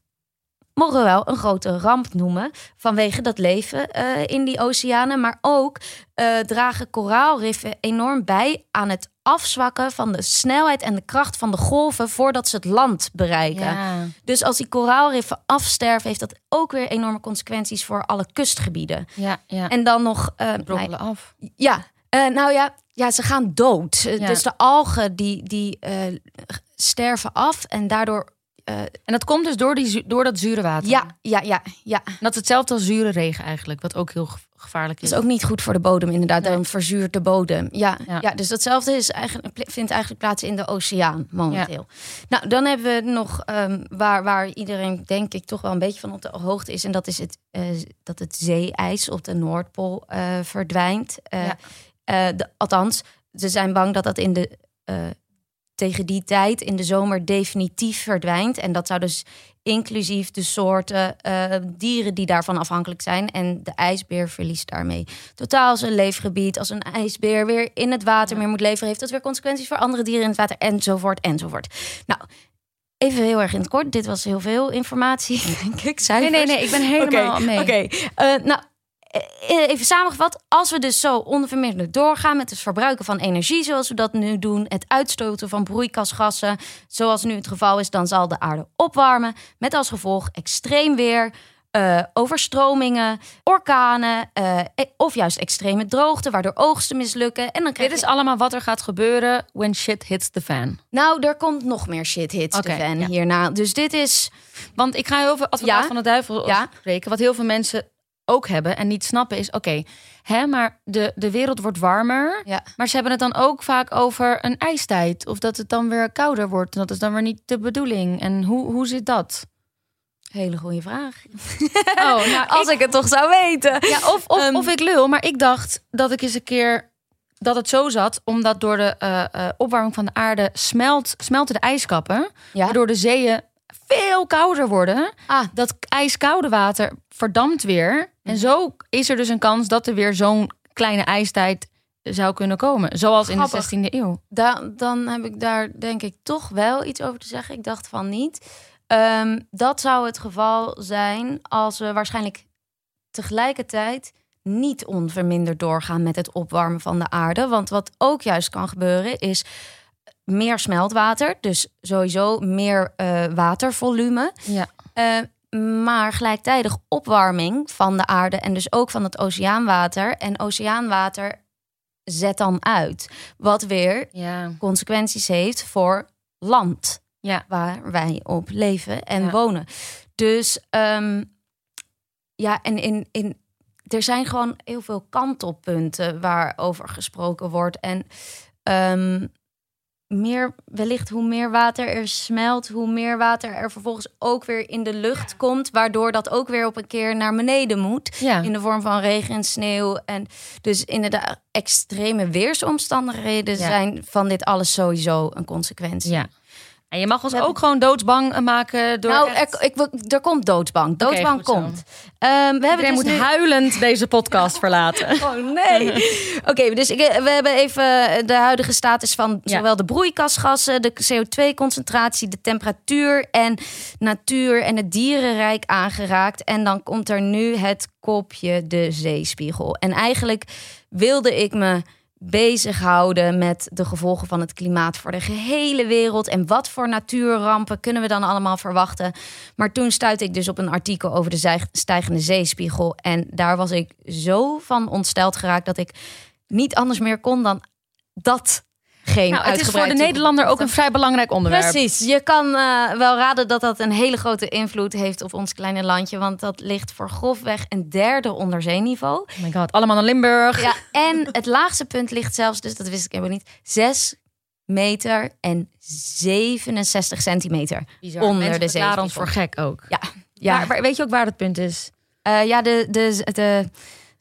mogen we wel een grote ramp noemen vanwege dat leven eh, in die oceanen. Maar ook eh, dragen koraalriffen enorm bij aan het afzwakken van de snelheid en de kracht van de golven voordat ze het land bereiken. Ja. Dus als die koraalriffen afsterven, heeft dat ook weer enorme consequenties voor alle kustgebieden. Ja, ja. En dan nog, brokkelen af. ja, nou ja, ja, ze gaan dood. Ja. Dus de algen die, die sterven af en daardoor. Eh, En dat komt dus door, die, door dat zure water. ja, ja, ja, ja. En dat is hetzelfde als zure regen eigenlijk, wat ook heel ge- gevaarlijk Dat is. is ook niet goed voor de bodem, inderdaad. Nee. Dan verzuurt de bodem. Ja, Ja. ja. dus datzelfde is eigenlijk, vindt eigenlijk plaats in de oceaan momenteel. Nou, dan hebben we nog ehm, waar, waar iedereen denk ik toch wel een beetje van op de hoogte is. En dat is het, eh, dat het zeeijs op de Noordpool eh, verdwijnt. Ja. de, althans, ze zijn bang dat dat in de, tegen die tijd in de zomer definitief verdwijnt. En dat zou dus inclusief de soorten eh, dieren die daarvan afhankelijk zijn. En de ijsbeer verliest daarmee totaal zijn leefgebied. Als een ijsbeer weer in het water meer moet leven, heeft dat weer consequenties voor andere dieren in het water, enzovoort, enzovoort. Nou, even heel erg in het kort. Dit was heel veel informatie, denk ik. Nee, Cijfers. nee, nee, ik ben helemaal mee. Oké, eh, nou, even samengevat. Als we dus zo onverminderd doorgaan met het verbruiken van energie, zoals we dat nu doen, het uitstoten van broeikasgassen, zoals nu het geval is, dan zal de aarde opwarmen. Met als gevolg extreem weer. eh, overstromingen, orkanen eh, e- of juist extreme droogte, waardoor oogsten mislukken. En dan krijg Dit is je... allemaal wat er gaat gebeuren when shit hits the fan. Nou, er komt nog meer shit hits Oké, de fan ja. hierna. Dus dit is... Want ik ga heel veel advocaat Ja. van de duivel Ja. spreken. Wat heel veel mensen ook hebben en niet snappen is... oké, hè, maar de, de wereld wordt warmer. Ja. Maar ze hebben het dan ook vaak over een ijstijd. Of dat het dan weer kouder wordt. En dat is dan weer niet de bedoeling. En hoe, hoe zit dat? Hele goede vraag. Oh, nou, Als ik het toch zou weten. Ja, of, of, Ehm, of ik lul, maar ik dacht dat ik eens een keer dat het zo zat, omdat door de eh, eh, opwarming van de aarde smelt, smelten de ijskappen, Ja. waardoor de zeeën veel kouder worden. Ah, Dat ijskoude water verdampt weer. En zo is er dus een kans dat er weer zo'n kleine ijstijd zou kunnen komen, zoals in de 16e eeuw. Da- dan heb ik daar denk ik toch wel iets over te zeggen. Ik dacht van niet. Ehm, dat zou het geval zijn als we waarschijnlijk tegelijkertijd niet onverminderd doorgaan met het opwarmen van de aarde. Want wat ook juist kan gebeuren is meer smeltwater. Dus sowieso meer eh, watervolume. Ja. Eh, maar gelijktijdig opwarming van de aarde en dus ook van het oceaanwater. En oceaanwater zet dan uit. Wat weer Ja. consequenties heeft voor land Ja. waar wij op leven en Ja. wonen. Dus ehm, ja, en in, in, er zijn gewoon heel veel kantelpunten waarover gesproken wordt. En ehm, meer, wellicht hoe meer water er smelt, hoe meer water er vervolgens ook weer in de lucht komt, waardoor dat ook weer op een keer naar beneden moet Ja. in de vorm van regen en sneeuw. En dus inderdaad, extreme weersomstandigheden Ja. zijn van dit alles sowieso een consequentie. ja. En je mag ons ook gewoon doodsbang maken door. nou, echt- er, ik, er komt doodsbang. Doodsbang komt. Ehm, we hebben Iedereen dus moet nu- huilend deze podcast verlaten. Oh nee. Oké, dus ik, we hebben even de huidige status van Ja. zowel de broeikasgassen, de CO2-concentratie, de temperatuur en natuur en het dierenrijk aangeraakt. En dan komt er nu het kopje de zeespiegel. En eigenlijk wilde ik me bezighouden met de gevolgen van het klimaat voor de gehele wereld en wat voor natuurrampen kunnen we dan allemaal verwachten. Maar toen stuitte ik dus op een artikel over de stijgende zeespiegel en daar was ik zo van ontsteld geraakt dat ik niet anders meer kon dan dat geen Nou, het is voor de Nederlander ook een vrij belangrijk onderwerp. Precies. Je kan eh, wel raden dat dat een hele grote invloed heeft op ons kleine landje. Want dat ligt voor grofweg een derde onderzeeniveau. Oh my god, allemaal naar Limburg. Ja, en het laagste punt ligt zelfs, dus dat wist ik helemaal niet, 6 meter en 67 centimeter Bizar. onder Mensen de ons zeespiegel. voor gek ook. Ja, ja. Maar, maar weet je ook waar het punt is? Eh, ja de, de, de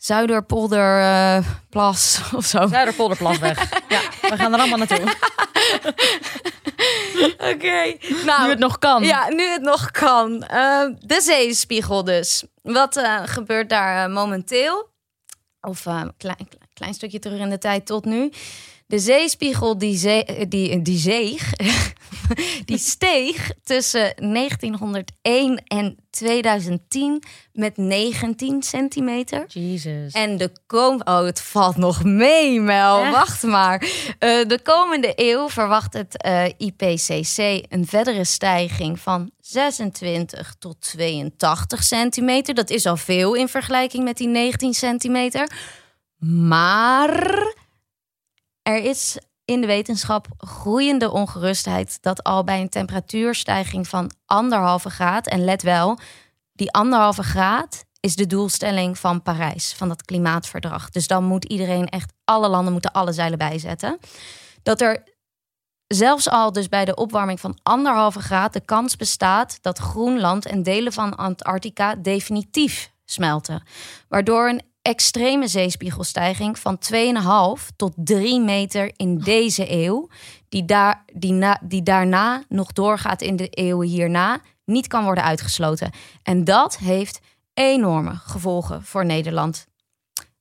Zuiderpolderplas of zo. Zuiderpolderplasweg. ja, we gaan er allemaal naartoe. Oké. Nou, nu het nog kan. Ja, nu het nog kan. Eh, de zeespiegel dus. Wat eh, gebeurt daar eh, momenteel? Of een klein, klein, klein stukje terug in de tijd tot nu. De zeespiegel die, zee, eh, die, die zeeg, die steeg tussen 1901 en 2010 met 19 centimeter. Jesus. En de kom Oh, het valt nog mee, Mel. Echt? Wacht maar. Eh, de komende eeuw verwacht het eh, IPCC een verdere stijging van 26 tot 82 centimeter. Dat is al veel in vergelijking met die 19 centimeter. Maar er is in de wetenschap groeiende ongerustheid dat al bij een temperatuurstijging van anderhalve graad, en let wel, die anderhalve graad is de doelstelling van Parijs, van dat klimaatverdrag. Dus dan moet iedereen echt, alle landen moeten alle zeilen bijzetten. Dat er zelfs al dus bij de opwarming van anderhalve graad de kans bestaat dat Groenland en delen van Antarctica definitief smelten. Waardoor een extreme zeespiegelstijging van 2,5 tot 3 meter in deze eeuw, die, daar, die, na, die daarna nog doorgaat in de eeuwen hierna, niet kan worden uitgesloten. En dat heeft enorme gevolgen voor Nederland.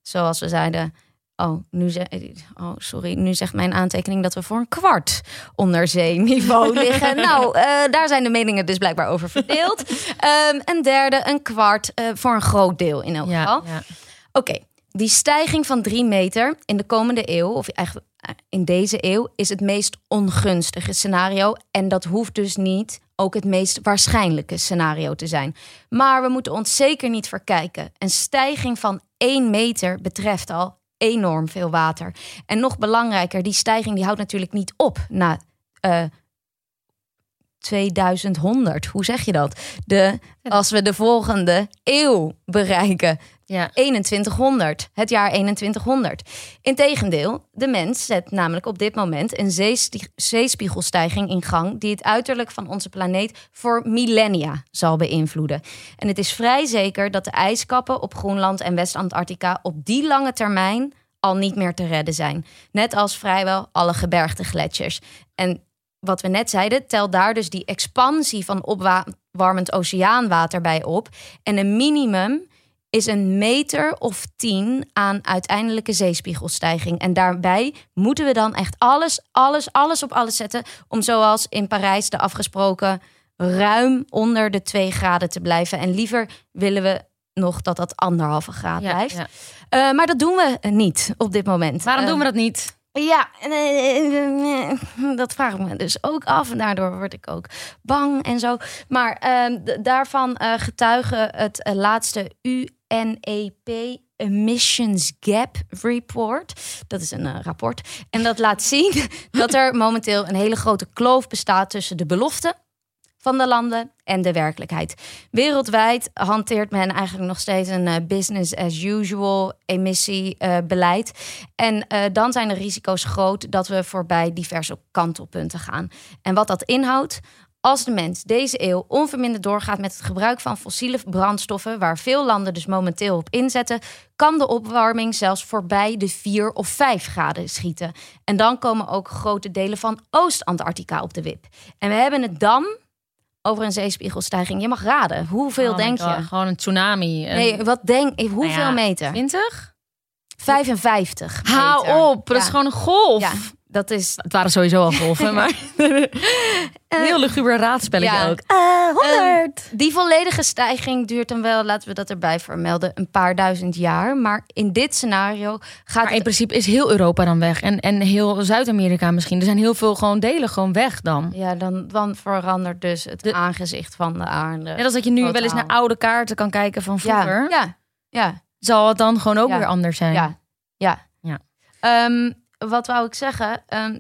Zoals we zeiden. Oh, nu zeg, oh, sorry. Nu zegt mijn aantekening dat we voor een kwart onder zeeniveau liggen. nou, uh, daar zijn de meningen dus blijkbaar over verdeeld. Um, een derde, een kwart, uh, voor een groot deel in elk Ja, geval. ja. Oké, die stijging van drie meter in de komende eeuw, of eigenlijk eh, in deze eeuw, is het meest ongunstige scenario. En dat hoeft dus niet ook het meest waarschijnlijke scenario te zijn. Maar we moeten ons zeker niet verkijken. Een stijging van 1 meter betreft al enorm veel water. En nog belangrijker, die stijging die houdt natuurlijk niet op na eh 2100. Hoe zeg je dat? De, als we de volgende eeuw bereiken. Ja. 2100, het jaar 2100. Integendeel, de mens zet namelijk op dit moment een zeespiegelstijging in gang die het uiterlijk van onze planeet voor millennia zal beïnvloeden. En het is vrij zeker dat de ijskappen op Groenland en West-Antarctica op die lange termijn al niet meer te redden zijn. Net als vrijwel alle gebergte gletsjers. En wat we net zeiden, tel daar dus die expansie van opwarmend oceaanwater bij op. En een minimum is een meter of tien aan uiteindelijke zeespiegelstijging. En daarbij moeten we dan echt alles, alles, alles op alles zetten... om zoals in Parijs de afgesproken ruim onder de 2 graden te blijven. En liever willen we nog dat dat anderhalve graad Ja, blijft. ja. Eh, maar dat doen we niet op dit moment. Waarom Eh, doen we dat niet? Ja, eh, dat vraag ik me dus ook af. En daardoor word ik ook bang en zo. Maar ehm, daarvan eh, getuigen het eh, laatste UNEP Emissions Gap Report. Dat is een rapport. En dat laat zien dat er momenteel een hele grote kloof bestaat tussen de beloften van de landen en de werkelijkheid. Wereldwijd hanteert men eigenlijk nog steeds een eh, business as usual emissiebeleid. en eh, dan zijn de risico's groot dat we voorbij diverse kantelpunten gaan. En wat dat inhoudt. Als de mens deze eeuw onverminderd doorgaat met het gebruik van fossiele brandstoffen, waar veel landen dus momenteel op inzetten, kan de opwarming zelfs voorbij de 4 of 5 graden schieten. En dan komen ook grote delen van Oost-Antarctica op de wip. En we hebben het dan over een zeespiegelstijging. Je mag raden. Hoeveel Oh denk God, je? Gewoon een tsunami. Een- Nee, wat denk? Hoeveel Nou ja, meter? 20? 55. Hou op, dat Ja. is gewoon een golf. Ja, dat is. Het waren sowieso al golven, maar heel luguber raadspelletje ja. ook. Eh, 100! Die volledige stijging duurt dan wel, laten we dat erbij vermelden, een paar duizend jaar. Maar in dit scenario gaat maar in principe is heel Europa dan weg. En, en heel Zuid-Amerika misschien. Er zijn heel veel gewoon delen gewoon weg dan. Ja, dan, dan verandert dus het De- aangezicht van de aarde. Net als dat je nu wel eens naar oude kaarten kan kijken van vroeger. Ja, ja, ja, Zal het dan gewoon ook Ja. weer anders zijn. ja, ja. Ja. Ehm, wat wou ik zeggen? Ehm,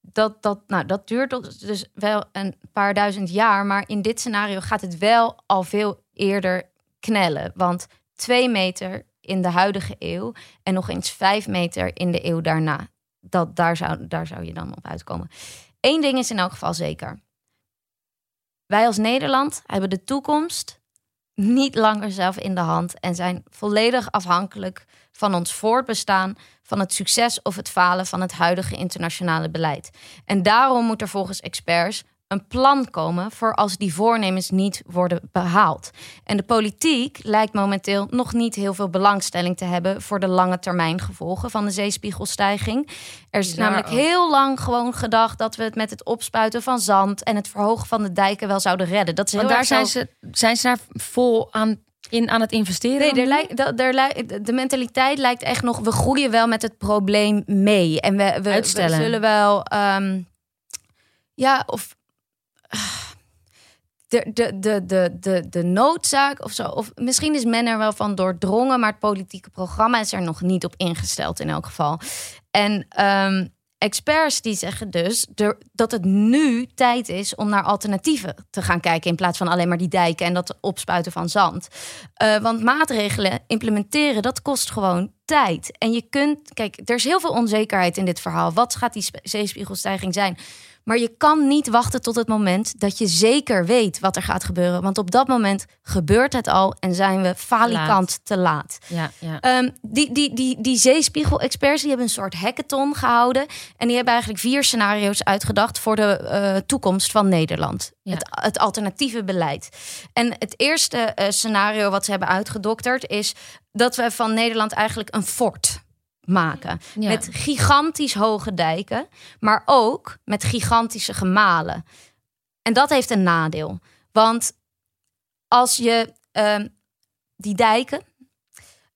dat, dat, nou, dat duurt dus wel een paar duizend jaar. Maar in dit scenario gaat het wel al veel eerder knellen. Want twee meter in de huidige eeuw en nog eens vijf meter in de eeuw daarna. Dat, daar, zou, daar zou je dan op uitkomen. Eén ding is in elk geval zeker. Wij als Nederland hebben de toekomst niet langer zelf in de hand en zijn volledig afhankelijk van ons voortbestaan, van het succes of het falen van het huidige internationale beleid. En daarom moet er volgens experts een plan komen voor als die voornemens niet worden behaald. En de politiek lijkt momenteel nog niet heel veel belangstelling te hebben voor de lange termijn gevolgen van de zeespiegelstijging. Er is Bizar namelijk ook. heel lang gewoon gedacht dat we het met het opspuiten van zand en het verhogen van de dijken wel zouden redden. Dat is heel Want daar zijn ze, zijn ze daar vol aan, in, aan het investeren. Nee, dan er nu? lijkt, dat- er lijkt, de mentaliteit lijkt echt nog... we groeien wel met het probleem mee. En we, we, we Uitstellen. zullen wel... ehm, ja, of... De, de, de, de, de, de noodzaak of zo. Of misschien is men er wel van doordrongen... maar het politieke programma is er nog niet op ingesteld in elk geval. En ehm, experts die zeggen dus dat het nu tijd is om naar alternatieven te gaan kijken. In plaats van alleen maar die dijken en dat opspuiten van zand. Eh, want maatregelen implementeren, dat kost gewoon tijd. En je kunt, kijk, er is heel veel onzekerheid in dit verhaal. Wat gaat die zeespiegelstijging zijn? Maar je kan niet wachten tot het moment dat je zeker weet wat er gaat gebeuren. Want op dat moment gebeurt het al en zijn we falikant te laat. Ja, ja. Ehm, die, die, die, die zeespiegel-experts die hebben een soort hackathon gehouden. En die hebben eigenlijk vier scenario's uitgedacht voor de eh, toekomst van Nederland. Ja. Het, het alternatieve beleid. En het eerste eh, scenario wat ze hebben uitgedokterd is dat we van Nederland eigenlijk een fort maken. Ja. Met gigantisch hoge dijken, maar ook met gigantische gemalen. En dat heeft een nadeel. Want als je ehm, die dijken,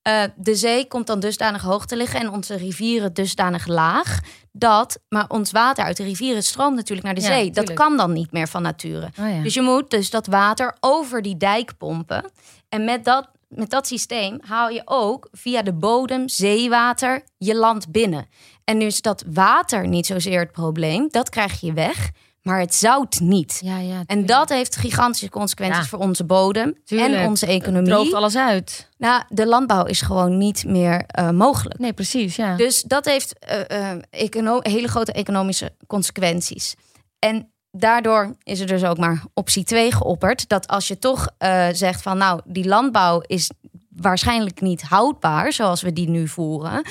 eh, de zee komt dan dusdanig hoog te liggen en onze rivieren dusdanig laag. Dat, maar ons water uit de rivieren stroomt natuurlijk naar de Ja, zee. Dat kan dan niet meer van nature. Oh, ja. Dus je moet dus dat water over die dijk pompen. En met dat, met dat systeem haal je ook via de bodem zeewater je land binnen. En nu is dat water niet zozeer het probleem. Dat krijg je weg. Maar het zout niet. ja, ja, En dat heeft gigantische consequenties Ja. voor onze bodem Tuurlijk. en onze Het economie. droogt alles uit. Nou, de landbouw is gewoon niet meer eh, mogelijk. Nee, precies, ja. Dus dat heeft eh, eh, hele grote economische consequenties. En daardoor is er dus ook maar optie 2 geopperd. Dat als je toch eh, zegt van nou, die landbouw is waarschijnlijk niet houdbaar zoals we die nu voeren.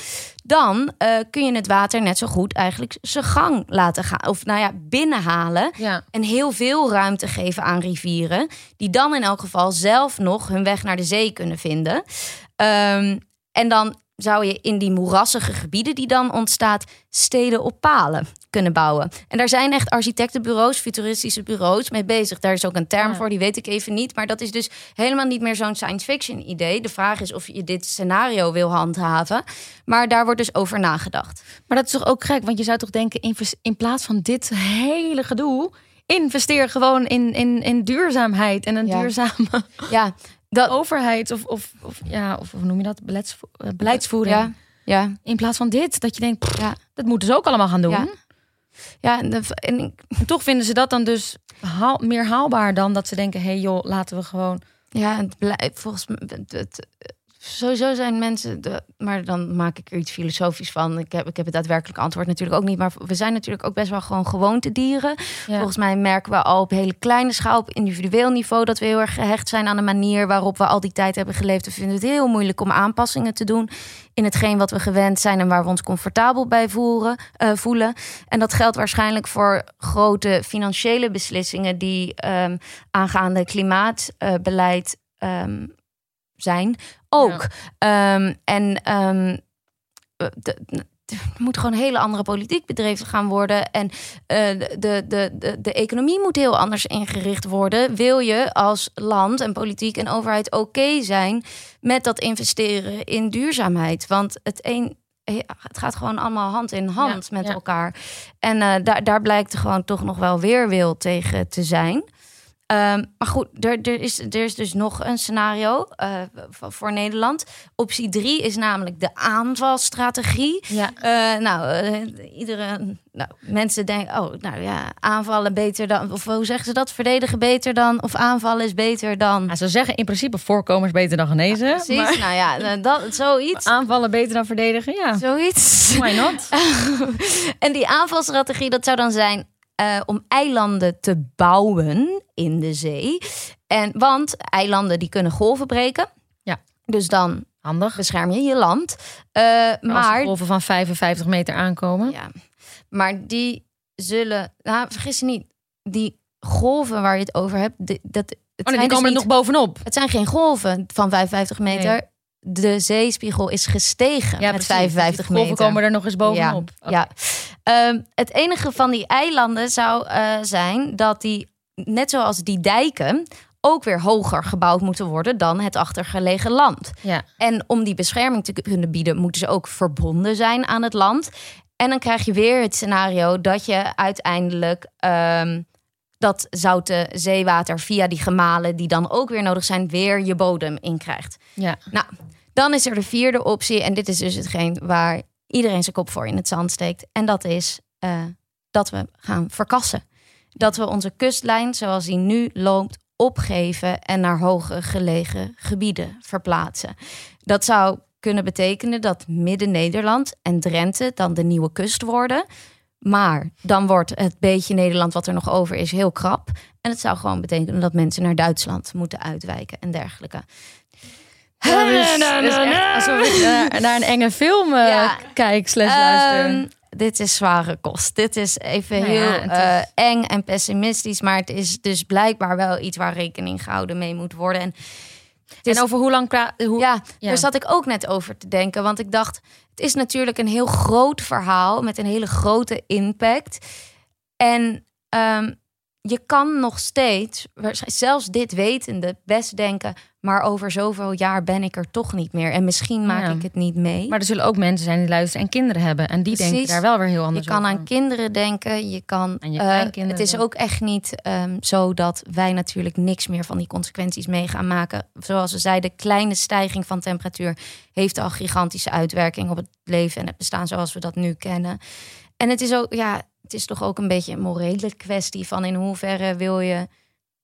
Dan eh, kun je het water net zo goed eigenlijk zijn gang laten gaan. Of nou ja, binnenhalen. ja. En heel veel ruimte geven aan rivieren. Die dan in elk geval zelf nog hun weg naar de zee kunnen vinden. Ehm, en dan zou je in die moerassige gebieden die dan ontstaat, steden op palen kunnen bouwen. En daar zijn echt architectenbureaus, futuristische bureaus mee bezig. Daar is ook een term Ja. voor, die weet ik even niet. Maar dat is dus helemaal niet meer zo'n science fiction idee. De vraag is of je dit scenario wil handhaven. Maar daar wordt dus over nagedacht. Maar dat is toch ook gek? Want je zou toch denken, in plaats van dit hele gedoe... investeer gewoon in, in, in duurzaamheid en een Ja. duurzame Ja, dat, overheid. Of, of, of, ja, of hoe noem je dat? Beleidsvo- eh, beleidsvoering. ja, ja. In plaats van dit, dat je denkt, pff, Ja. dat moeten ze ook allemaal gaan doen. Ja. Ja, en, en toch vinden ze dat dan dus haal- meer haalbaar dan dat ze denken... hé hey joh, laten we gewoon... Ja, het blijft volgens mij. Het- sowieso zijn mensen. De, maar dan maak ik er iets filosofisch van. Ik heb, ik heb het daadwerkelijke antwoord natuurlijk ook niet. Maar we zijn natuurlijk ook best wel gewoon gewoontedieren. Ja. Volgens mij merken we al op hele kleine schaal, op individueel niveau, dat we heel erg gehecht zijn aan de manier waarop we al die tijd hebben geleefd. We vinden het heel moeilijk om aanpassingen te doen in hetgeen wat we gewend zijn en waar we ons comfortabel bij voeren, eh, voelen. En dat geldt waarschijnlijk voor grote financiële beslissingen die ehm, aangaande klimaatbeleid ehm, zijn. Ook. Ehm, en ehm, eh, de- er moet gewoon een hele andere politiek bedreven gaan worden. En eh, de, de, de, de economie moet heel anders ingericht worden. Wil je als land en politiek en overheid oké zijn met dat investeren in duurzaamheid? Want het een. ja, Het gaat gewoon allemaal hand in hand Ja, met ja. elkaar. En eh, daar, daar blijkt er gewoon toch nog wel weerwil tegen te zijn. Ehm, maar goed, er, er, is, er is dus nog een scenario eh, voor, Nederland. Optie 3 is namelijk de aanvalstrategie. Ja. Eh, nou, iedere, nou, mensen denken, oh, nou ja, aanvallen beter dan, of hoe zeggen ze dat? Verdedigen beter dan, of aanvallen is beter dan. Ze zeggen in principe voorkomen is beter dan genezen. Precies, maar nou ja, dat, zoiets. aanvallen beter dan verdedigen, ja. Zoiets. Why not? en die aanvalstrategie, dat zou dan zijn eh, om eilanden te bouwen in de zee. En, want eilanden die kunnen golven breken. Ja. Dus dan Handig. bescherm je je land. Eh, Maar als maar golven van 55 meter aankomen. Ja, maar die zullen, nou, vergis je niet, die golven waar je het over hebt, die, dat, het, Oh, nee, die dus komen er nog bovenop. het zijn geen golven van 55 meter. Nee. De zeespiegel is gestegen met precies. 55 Dus die golven meter. komen er nog eens bovenop. Ja, ja. Ehm, het enige van die eilanden zou eh, zijn dat die, net zoals die dijken, ook weer hoger gebouwd moeten worden dan het achtergelegen land. Ja. En om die bescherming te kunnen bieden, moeten ze ook verbonden zijn aan het land. En dan krijg je weer het scenario dat je uiteindelijk ehm, dat zoute zeewater via die gemalen, die dan ook weer nodig zijn, weer je bodem in krijgt. ja. Nou, dan is er de vierde optie. En dit is dus hetgeen waar iedereen zijn kop voor in het zand steekt. En dat is eh, dat we gaan verkassen. Dat we onze kustlijn, zoals die nu loopt, opgeven en naar hoger gelegen gebieden verplaatsen. Dat zou kunnen betekenen dat Midden-Nederland en Drenthe dan de nieuwe kust worden. Maar dan wordt het beetje Nederland wat er nog over is heel krap. En het zou gewoon betekenen dat mensen naar Duitsland moeten uitwijken en dergelijke. Ja, dus- dus echt alsof ik naar, naar een enge film Ja. kijk slash luister. Ehm, dit is zware kost. Dit is even Nou ja, heel is- eh, eng en pessimistisch. Maar het is dus blijkbaar wel iets waar rekening gehouden mee moet worden. En is en over hoe lang praat... Hoe... Ja, Ja. daar zat ik ook net over te denken. Want ik dacht, het is natuurlijk een heel groot verhaal met een hele grote impact. En ehm, je kan nog steeds, zelfs dit wetende, best denken... maar over zoveel jaar ben ik er toch niet meer. En misschien maak Ja. ik het niet mee. Maar er zullen ook mensen zijn die luisteren en kinderen hebben. En die denken daar wel weer heel je anders kan over. aan kinderen denken, je kan. Aan je kleinkinderen. het is ook echt niet ehm, zo dat wij natuurlijk niks meer van die consequenties mee gaan maken. Zoals we zeiden, kleine stijging van temperatuur heeft al gigantische uitwerking op het leven en het bestaan zoals we dat nu kennen. En het is ook, ja, het is toch ook een beetje een morele kwestie van in hoeverre wil je.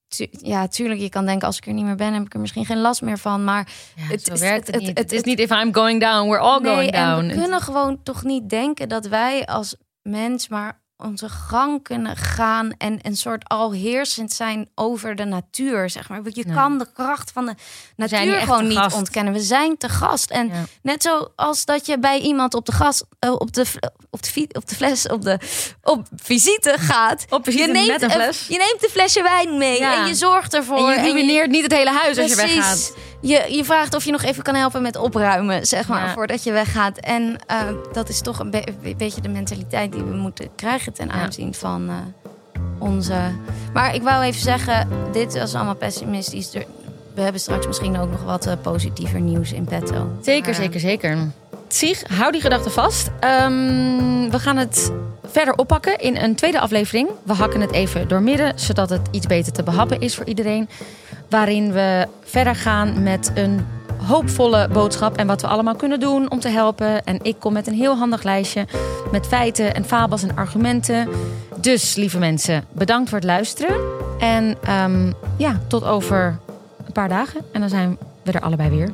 Tu- Ja, tuurlijk, je kan denken, als ik er niet meer ben, heb ik er misschien geen last meer van. Maar Ja, het zo is- werkt het, het- niet. het- is niet if I'm going down, we're all going down. we kunnen gewoon toch niet denken dat wij als mens maar onze gang kunnen gaan en een soort alheersend zijn over de natuur, zeg maar. Want je Nee. kan de kracht van de natuur gewoon niet gast. ontkennen. We zijn te gast. En Ja. net zoals dat je bij iemand op de gas, eh, op de, op de, op de fles, op de op visite gaat. Op visite je neemt met een fles. je neemt een flesje wijn mee Ja. en je zorgt ervoor. En je ruïneert niet het hele huis als je weggaat. Je, je vraagt of je nog even kan helpen met opruimen, zeg maar, Ja. voordat je weggaat. En eh, dat is toch een, be- een beetje de mentaliteit die we moeten krijgen ten Ja. aanzien van eh, onze. Maar ik wou even zeggen, dit was allemaal pessimistisch. We hebben straks misschien ook nog wat eh, positiever nieuws in petto. Zeker, Maar, zeker, zeker. Sieg, hou die gedachte vast. Ehm, we gaan het verder oppakken in een tweede aflevering. We hakken het even doormidden, zodat het iets beter te behappen is voor iedereen. Waarin we verder gaan met een hoopvolle boodschap en wat we allemaal kunnen doen om te helpen. En ik kom met een heel handig lijstje met feiten en fabels en argumenten. Dus, lieve mensen, bedankt voor het luisteren. En ehm, ja, tot over een paar dagen. En dan zijn we er allebei weer.